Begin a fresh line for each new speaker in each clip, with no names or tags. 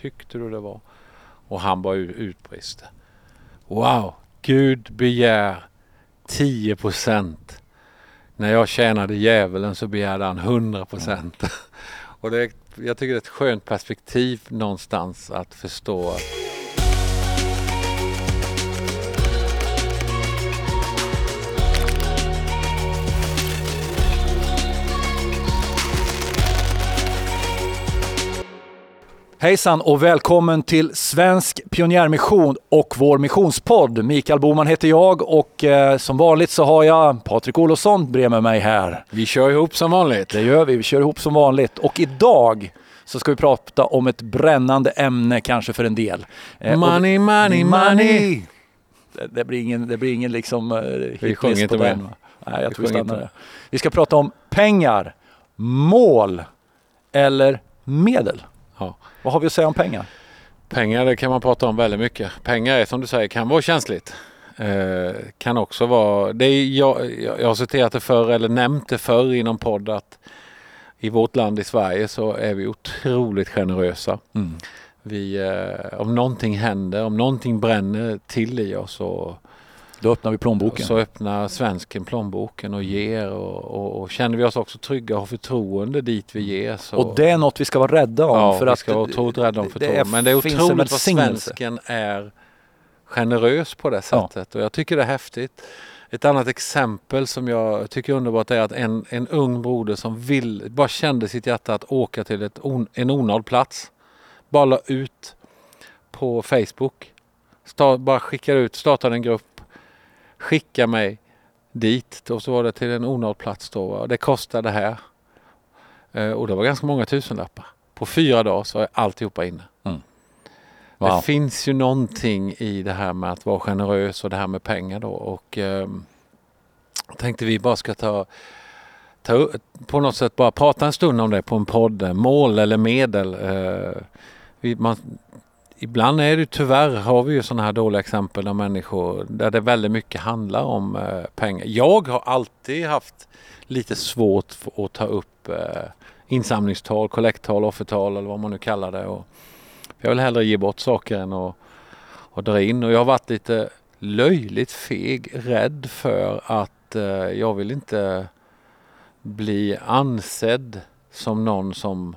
tyckte du det var? Och han bara utbrister. Wow, Gud begär 10 procent. När jag tjänade djävulen så begärde han 100 procent. Mm. Och det, jag tycker det är ett skönt perspektiv någonstans att förstå
Hejsan och välkommen till Svensk Pionjärmission och vår missionspodd. Mikael Boman heter jag och eh, som vanligt så har jag Patrik Olofsson bredvid mig här.
Vi kör ihop som vanligt.
Det gör vi, vi kör ihop som vanligt. Och idag så ska vi prata om ett brännande ämne kanske för en del.
Eh, money, money, money!
Det, det, blir ingen, det blir ingen liksom uh,
Vi sjunger inte med.
Nej, jag tror vi stannar det. Vi ska prata om pengar, mål eller medel. Ja. Vad har vi att säga om pengar?
Pengar det kan man prata om väldigt mycket. Pengar är som du säger kan vara känsligt. Eh, kan också vara, det är, jag, jag har citerat det förr eller nämnt det förr i någon podd att i vårt land i Sverige så är vi otroligt generösa. Mm. Vi, eh, om någonting händer, om någonting bränner till i oss så
då öppnar vi plånboken.
Så öppnar svensken plånboken och ger och, och, och, känner vi oss också trygga och har förtroende dit vi ger. Så...
Och det är något vi ska vara rädda om.
Ja, för vi ska vara otroligt rädda om förtroende. Men det är otroligt vad svensken är generös på det sättet ja. och jag tycker det är häftigt. Ett annat exempel som jag tycker är underbart är att en, en ung broder som vill, bara kände sitt hjärta att åka till ett on, en onådd plats. Bara la ut på Facebook. Start, bara skickade ut, startade en grupp skicka mig dit och så var det till en onådd plats då. Det kostade det här. Eh, och det var ganska många tusenlappar. På fyra dagar så är alltihopa inne. Mm. Wow. Det finns ju någonting i det här med att vara generös och det här med pengar då och eh, tänkte vi bara ska ta, ta på något sätt bara prata en stund om det på en podd. Mål eller medel. Eh, vi, man, ibland är det tyvärr har vi ju sådana här dåliga exempel där människor där det väldigt mycket handlar om eh, pengar. Jag har alltid haft lite svårt för att ta upp eh, insamlingstal, kollekttal, offertal eller vad man nu kallar det. Och jag vill hellre ge bort saker än att, att dra in och jag har varit lite löjligt feg, rädd för att eh, jag vill inte bli ansedd som någon som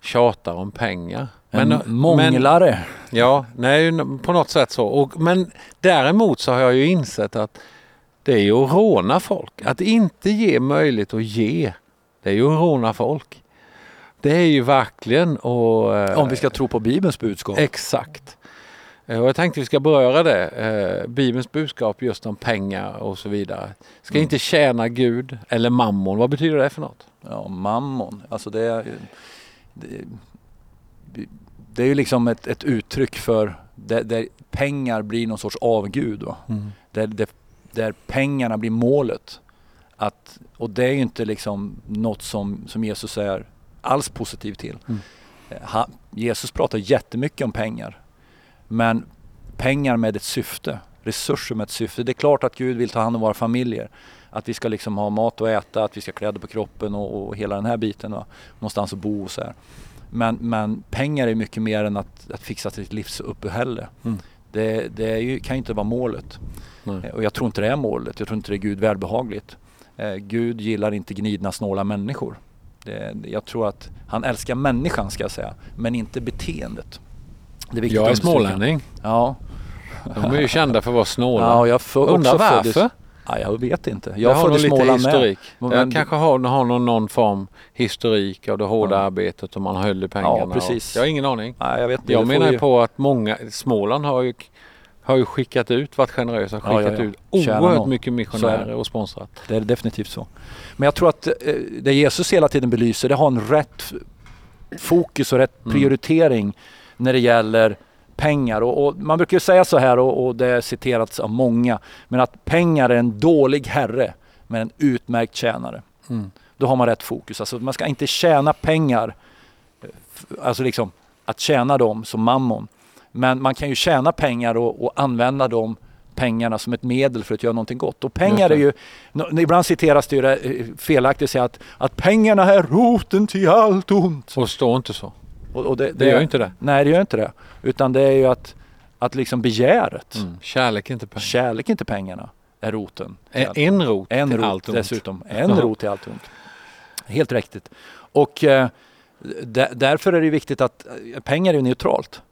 tjatar om pengar.
Men, en månglare.
Men, ja, nej, på något sätt så. Och, men däremot så har jag ju insett att det är ju att råna folk. Att inte ge möjlighet att ge, det är ju att råna folk. Det är ju verkligen och...
Eh, Om vi ska tro på Bibelns budskap.
Exakt. Eh, och jag tänkte vi ska beröra det. Eh, Bibelns budskap just om pengar och så vidare. Ska mm. inte tjäna Gud eller mammon. Vad betyder det för något?
Ja, mammon. Alltså det är det, det är ju liksom ett, ett uttryck för där, där, pengar blir någon sorts avgud. Mm. Där, där, där, pengarna blir målet. Att, och det är ju inte liksom något som, som Jesus är alls positiv till. Mm. Han, Jesus pratar jättemycket om pengar. Men pengar med ett syfte, resurser med ett syfte. Det är klart att Gud vill ta hand om våra familjer. Att vi ska liksom ha mat att äta, att vi ska ha kläder på kroppen och, och hela den här biten. Va? Någonstans att bo och så här. Men, men pengar är mycket mer än att, att fixa sitt livsuppehälle. Mm. Det, det ju, kan ju inte vara målet. Nej. Och jag tror inte det är målet. Jag tror inte det är Gud välbehagligt. Eh, Gud gillar inte gnidna, snåla människor. Det, jag tror att han älskar människan ska jag säga, men inte beteendet.
Det är jag är smålänning.
Ja.
De är ju kända för att vara snåla.
Ja, jag Undrar
varför?
Ja, jag vet inte. Jag, jag föddes i Småland
historik. med. Men, jag kanske har, har någon, någon form historik av det hårda ja. arbetet och man höll i pengarna.
Ja, precis.
Och, jag har ingen aning.
Nej, jag vet inte.
Jag menar ju... på att många, Småland har ju, har ju skickat ut, varit generösa, skickat ja, ja, ut oerhört mycket missionärer och sponsrat.
Det är definitivt så. Men jag tror att eh, det Jesus hela tiden belyser, det har en rätt fokus och rätt mm. prioritering mm. när det gäller pengar. Och, och man brukar säga så här och, och det är citerats av många, men att pengar är en dålig herre men en utmärkt tjänare. Mm. Då har man rätt fokus. Alltså man ska inte tjäna pengar, alltså liksom att tjäna dem som mammon. Men man kan ju tjäna pengar och, och använda dem pengarna som ett medel för att göra någonting gott. Och pengar är ju, ibland citeras det ju det felaktigt att, att pengarna är roten till allt ont.
Och står inte så. Och, och det, det, det, gör inte det.
Nej, det gör inte det. Utan det är ju att, att liksom begäret. Mm.
Kärlek, inte pengar.
Kärlek, inte pengarna, är roten.
En, en rot
en till rot allt dessutom. En rot till allt ont. Helt riktigt. Och eh, därför är det viktigt att eh, pengar är neutralt.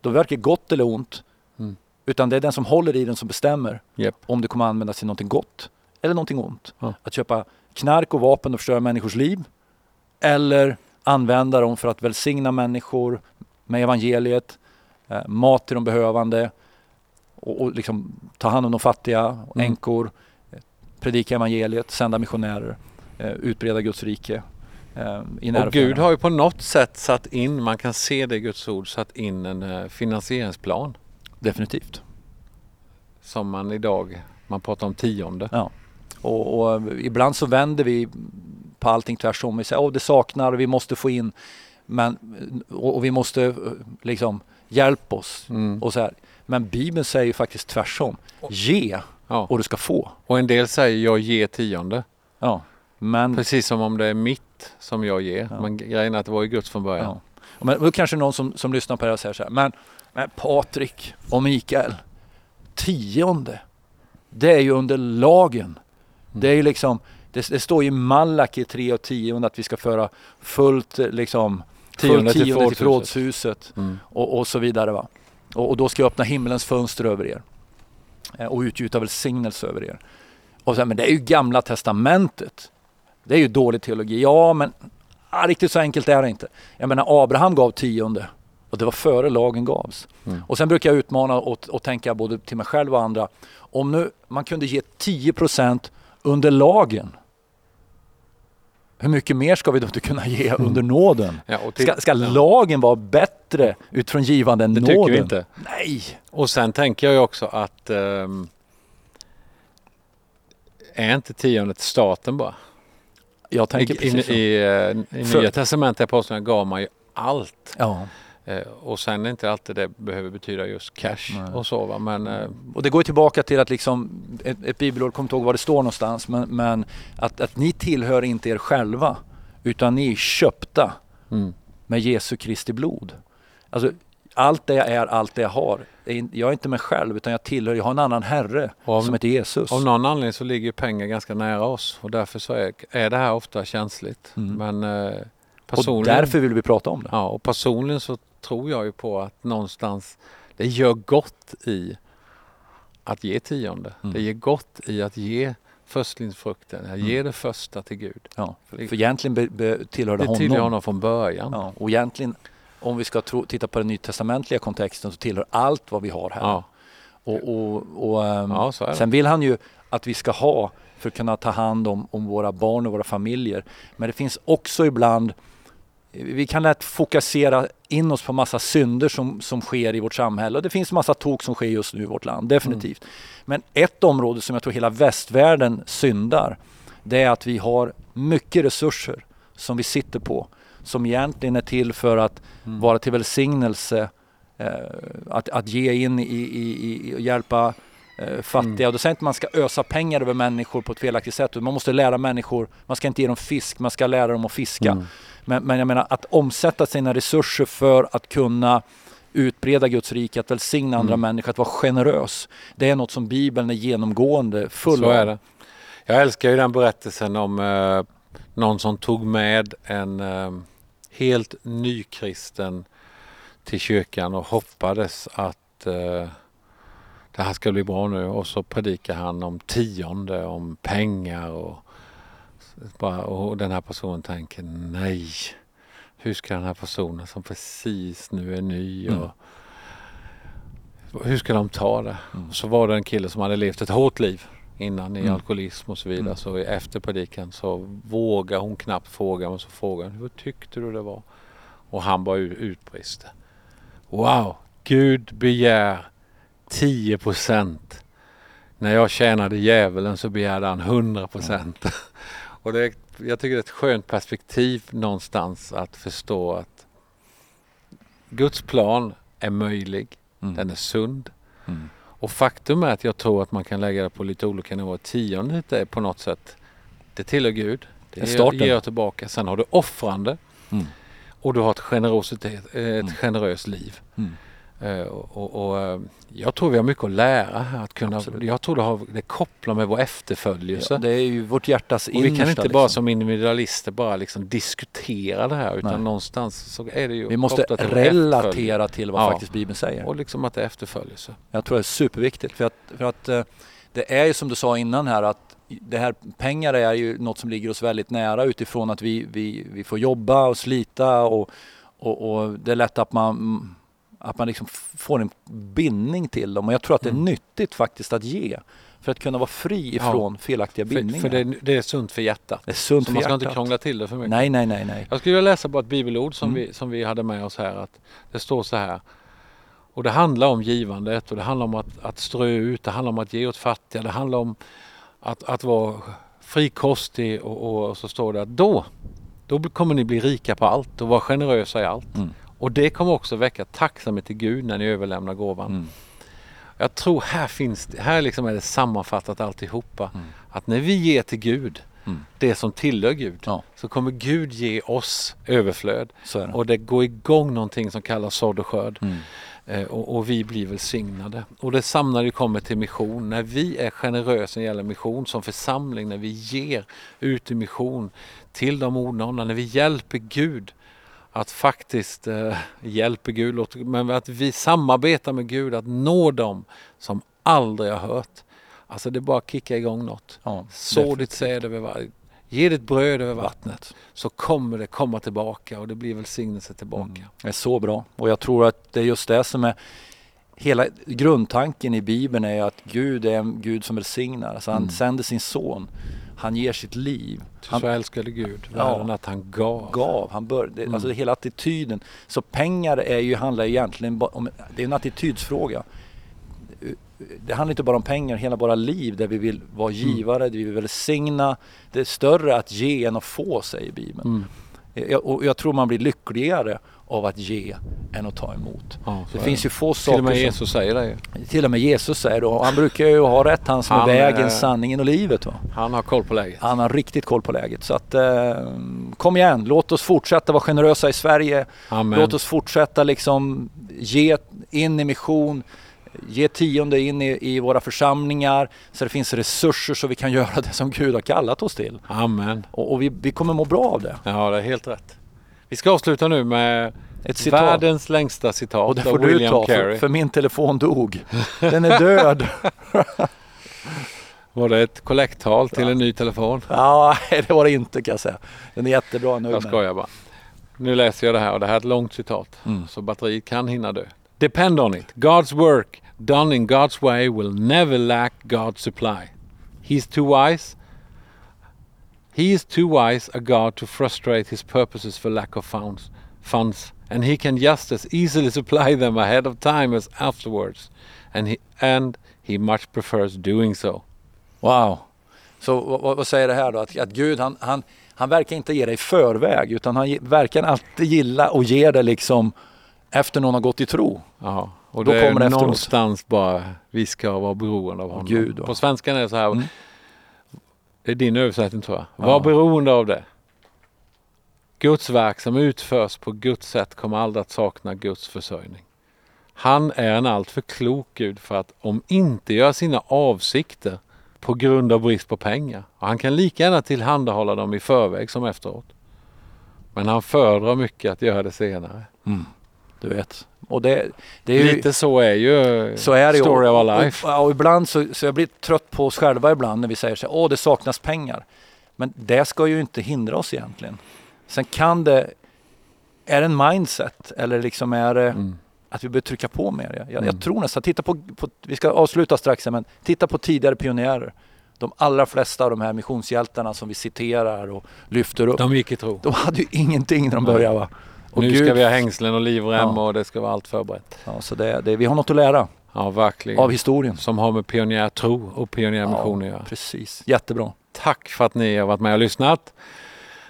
De verkar gott eller ont. Mm. Utan det är den som håller i den som bestämmer yep. om det kommer användas till någonting gott eller någonting ont. Ja. Att köpa knark och vapen och förstöra människors liv. Eller använda dem för att välsigna människor med evangeliet, eh, mat till de behövande och, och liksom ta hand om de fattiga, mm. änkor, eh, predika evangeliet, sända missionärer, eh, utbreda Guds rike.
Och Gud har ju på något sätt satt in, man kan se det i Guds ord, satt in en finansieringsplan.
Definitivt.
Som man idag, man pratar om tionde.
Ja. Och, och, ibland så vänder vi på allting tvärsom. Vi säger att oh, det saknar, vi måste få in men, och, och vi måste liksom hjälpa oss. Mm. Och så här. Men Bibeln säger ju faktiskt tvärsom. Ge ja. och du ska få.
Och en del säger jag ger tionde. Ja. Men, Precis som om det är mitt som jag ger. Ja. Men grejen är att det var ju Guds från början. Ja.
Men då kanske någon som, som lyssnar på det här säger så här. Men, men Patrik och Mikael. Tionde. Det är ju under lagen. Det är ju liksom, det, det står i Malaki 3 och 10 att vi ska föra fullt liksom tionde till, tionde till förrådshuset mm. och, och, så vidare. Va? Och, och, då ska jag öppna himmelens fönster över er eh, och utgjuta välsignelse över er. Och så, men det är ju gamla testamentet. Det är ju dålig teologi. Ja, men ah, riktigt så enkelt är det inte. Jag menar Abraham gav tionde och det var före lagen gavs. Mm. Och sen brukar jag utmana och, och tänka både till mig själv och andra. Om nu man kunde ge 10% under lagen. Hur mycket mer ska vi då inte kunna ge mm. under nåden? Ja, till, ska, ska ja. lagen vara bättre utifrån givande än det nåden? Det tycker vi inte. Nej!
Och sen tänker jag ju också att um, är inte tiondet staten bara?
Jag tänker I, precis
I, i, i, i Nya Testamentet apostlarna gav man ju allt. Ja. Eh, och sen är inte alltid det behöver betyda just cash Nej. och så. Va? Men, eh,
och det går tillbaka till att liksom, ett, ett bibelord, kommer inte ihåg var det står någonstans, men, men att, att ni tillhör inte er själva utan ni är köpta mm. med Jesu Kristi blod. Alltså, allt det jag är, allt det jag har. Jag är inte mig själv utan jag tillhör, jag har en annan herre av, som heter Jesus.
Av någon anledning så ligger pengar ganska nära oss och därför så är, är det här ofta känsligt. Mm. Men,
eh, och därför vill vi prata om det.
Ja, och personligen så tror jag ju på att någonstans det gör gott i att ge tionde. Mm. Det ger gott i att ge förstlingsfrukten, att mm. ge det första till Gud.
Ja, för, för egentligen be, be, tillhör det,
det
honom.
tillhör honom från början.
Ja, och egentligen, om vi ska tro, titta på den nytestamentliga kontexten så tillhör allt vad vi har här. Ja. Och, och, och um, ja, sen vill han ju att vi ska ha för att kunna ta hand om, om våra barn och våra familjer. Men det finns också ibland vi kan lätt fokusera in oss på massa synder som, som sker i vårt samhälle och det finns massa tok som sker just nu i vårt land, definitivt. Mm. Men ett område som jag tror hela västvärlden syndar, det är att vi har mycket resurser som vi sitter på som egentligen är till för att mm. vara till välsignelse, eh, att, att ge in i, i, i och hjälpa fattiga. Mm. Och då säger inte att man ska ösa pengar över människor på ett felaktigt sätt. Man måste lära människor, man ska inte ge dem fisk, man ska lära dem att fiska. Mm. Men, men jag menar att omsätta sina resurser för att kunna utbreda Guds rike, att välsigna andra mm. människor, att vara generös. Det är något som Bibeln är genomgående full
av. är det. Jag älskar ju den berättelsen om eh, någon som tog med en eh, helt nykristen till kyrkan och hoppades att eh, det här ska bli bra nu och så predikar han om tionde, om pengar och och den här personen tänker nej. Hur ska den här personen som precis nu är ny och mm. hur ska de ta det? Mm. Så var det en kille som hade levt ett hårt liv innan i mm. alkoholism och så vidare. Mm. Så efter predikan så vågar hon knappt fråga men så frågar hon hur tyckte du det var? Och han bara utbrister. Wow, Gud begär 10 procent. När jag tjänade djävulen så begärde han 100 procent. Mm. Och det, jag tycker det är ett skönt perspektiv någonstans att förstå att Guds plan är möjlig. Mm. Den är sund. Mm. Och faktum är att jag tror att man kan lägga det på lite olika nivåer. Tiondet är på något sätt, det tillhör Gud. Det ger jag tillbaka. Sen har du offrande. Mm. och du har ett, generositet, ett mm. generöst liv. Mm. Uh, och, och, uh, jag tror vi har mycket att lära här. Att kunna, jag tror det, har, det kopplar med vår efterföljelse. Ja,
det är ju vårt hjärtas
innersta. vi kan inte bara liksom. som individualister bara liksom diskutera det här utan Nej. någonstans så är det ju
Vi måste relatera till vad ja. faktiskt Bibeln säger.
Och liksom att det är efterföljelse.
Jag tror det är superviktigt för att, för att uh, det är ju som du sa innan här att det här pengar är ju något som ligger oss väldigt nära utifrån att vi, vi, vi får jobba och slita och, och, och det är lätt att man att man liksom får en bindning till dem och jag tror att det är mm. nyttigt faktiskt att ge för att kunna vara fri ifrån ja. felaktiga bindningar.
För, för det, det, är sunt för hjärtat.
Det är sunt
så
man
ska hjärtat. inte krångla till det för mycket.
Nej, nej, nej. nej.
Jag skulle vilja läsa bara ett bibelord som, mm. vi, som vi hade med oss här. Att det står så här. Och det handlar om givandet och det handlar om att, att strö ut, det handlar om att ge åt fattiga, det handlar om att, att vara frikostig och, och, så står det att då, då kommer ni bli rika på allt och vara generösa i allt. Mm. Och det kommer också väcka tacksamhet till Gud när ni överlämnar gåvan. Mm. Jag tror här finns här liksom är det sammanfattat alltihopa. Mm. Att när vi ger till Gud mm. det som tillhör Gud ja. så kommer Gud ge oss överflöd. Det. Och det går igång någonting som kallas sådd och skörd. Mm. Eh, och, och, vi blir välsignade. Och det det kommer till mission. När vi är generösa när det gäller mission som församling, när vi ger ut i mission till de onådda, när vi hjälper Gud att faktiskt eh, hjälper Gud, men att vi samarbetar med Gud att nå dem som aldrig har hört. Alltså det är bara att kicka igång något. Ja, Så ditt säd över Ge ditt bröd över vattnet så kommer det komma tillbaka och det blir välsignelse tillbaka. Mm.
Det är så bra och jag tror att det är just det som är hela grundtanken i Bibeln är att Gud är en Gud som välsignar. Alltså han mm. sänder sin son. Han ger sitt liv.
Han, så älskade Gud världen ja, att han gav.
gav. Han bör, det, mm. Alltså hela attityden. Så pengar är ju, handlar egentligen om, det är en attitydsfråga. Det handlar inte bara om pengar, hela våra liv där vi vill vara mm. givare, mm. där vi vill välsigna. Det är större att ge än att få, säger Bibeln. Mm. Jag, och jag tror man blir lyckligare av att ge än att ta emot. Ja, det finns ju få saker
Till och med Jesus som, säger det
Till och med Jesus säger det och han brukar ju ha rätt, han som han, är vägen, sanningen och livet. Va?
Han har koll på läget.
Han har riktigt koll på läget. Så att eh, kom igen, låt oss fortsätta vara generösa i Sverige. Amen. Låt oss fortsätta liksom ge in i mission ge tionde in i, i, våra församlingar så det finns resurser så vi kan göra det som Gud har kallat oss till.
Amen.
Och, och vi, vi kommer må bra av det.
Ja, det är helt rätt. Vi ska avsluta nu med ett citat. Världens längsta citat
Och det får du ta för, för, min telefon dog. Den är död.
Var det ett kollekttal till en ny telefon?
Ja, det var det inte kan jag säga. Den är jättebra nu.
Jag skojar bara. Nu läser jag det här och det här är ett långt citat. Mm. Så batteriet kan hinna dö. Depend on it. God's work done in God's way will never lack God's supply. He's too wise. He is too wise a God to frustrate his purposes for lack of funds. funds and he can just as easily supply them ahead of time as afterwards. And he, and he much prefers doing so.
Wow. Så vad, vad säger det här då? Att, att Gud han, han, han verkar inte ge dig förväg utan han verkar alltid gilla och ge det liksom efter någon har gått i tro.
Ja, och då det kommer det någonstans bara vi ska vara beroende av honom. Gud, På svenskan är det så här. Mm. Det är din översättning tror jag. Var ja. beroende av det. Guds verk som utförs på Guds sätt kommer aldrig att sakna Guds försörjning. Han är en alltför klok Gud för att om inte göra sina avsikter på grund av brist på pengar. Och han kan lika gärna tillhandahålla dem i förväg som efteråt. Men han föredrar mycket att göra det senare. Mm.
Du vet. Och det,
det är ju, Lite så är ju så är det story of our life.
Och, och, och ibland så, så jag blir trött på oss själva ibland när vi säger så åh det saknas pengar. Men det ska ju inte hindra oss egentligen. Sen kan det, är det en mindset eller liksom är det mm. Att vi behöver trycka på mer? Jag, mm. jag tror nästan, titta på, på, vi ska avsluta strax men titta på tidigare pionjärer. De allra flesta av de här missionshjältarna som vi citerar och lyfter upp.
De gick i tro.
De hade ju ingenting när de började. Va?
Och nu Gud, ska vi ha hängslen och livrem ja. och det ska vara allt förberett.
Ja, så det, det, vi har något att lära.
Ja, verkligen.
Av historien.
Som har med pionjärtro och pionjärmission ja, att göra.
Precis, jättebra.
Tack för att ni har varit med och lyssnat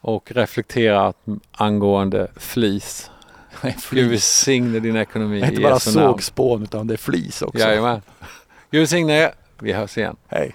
och reflekterat angående flis. Gud välsigne din ekonomi.
Det är inte bara sågspån utan det är flis också.
Jajamän. Gud välsigne. Vi hörs igen.
Hej.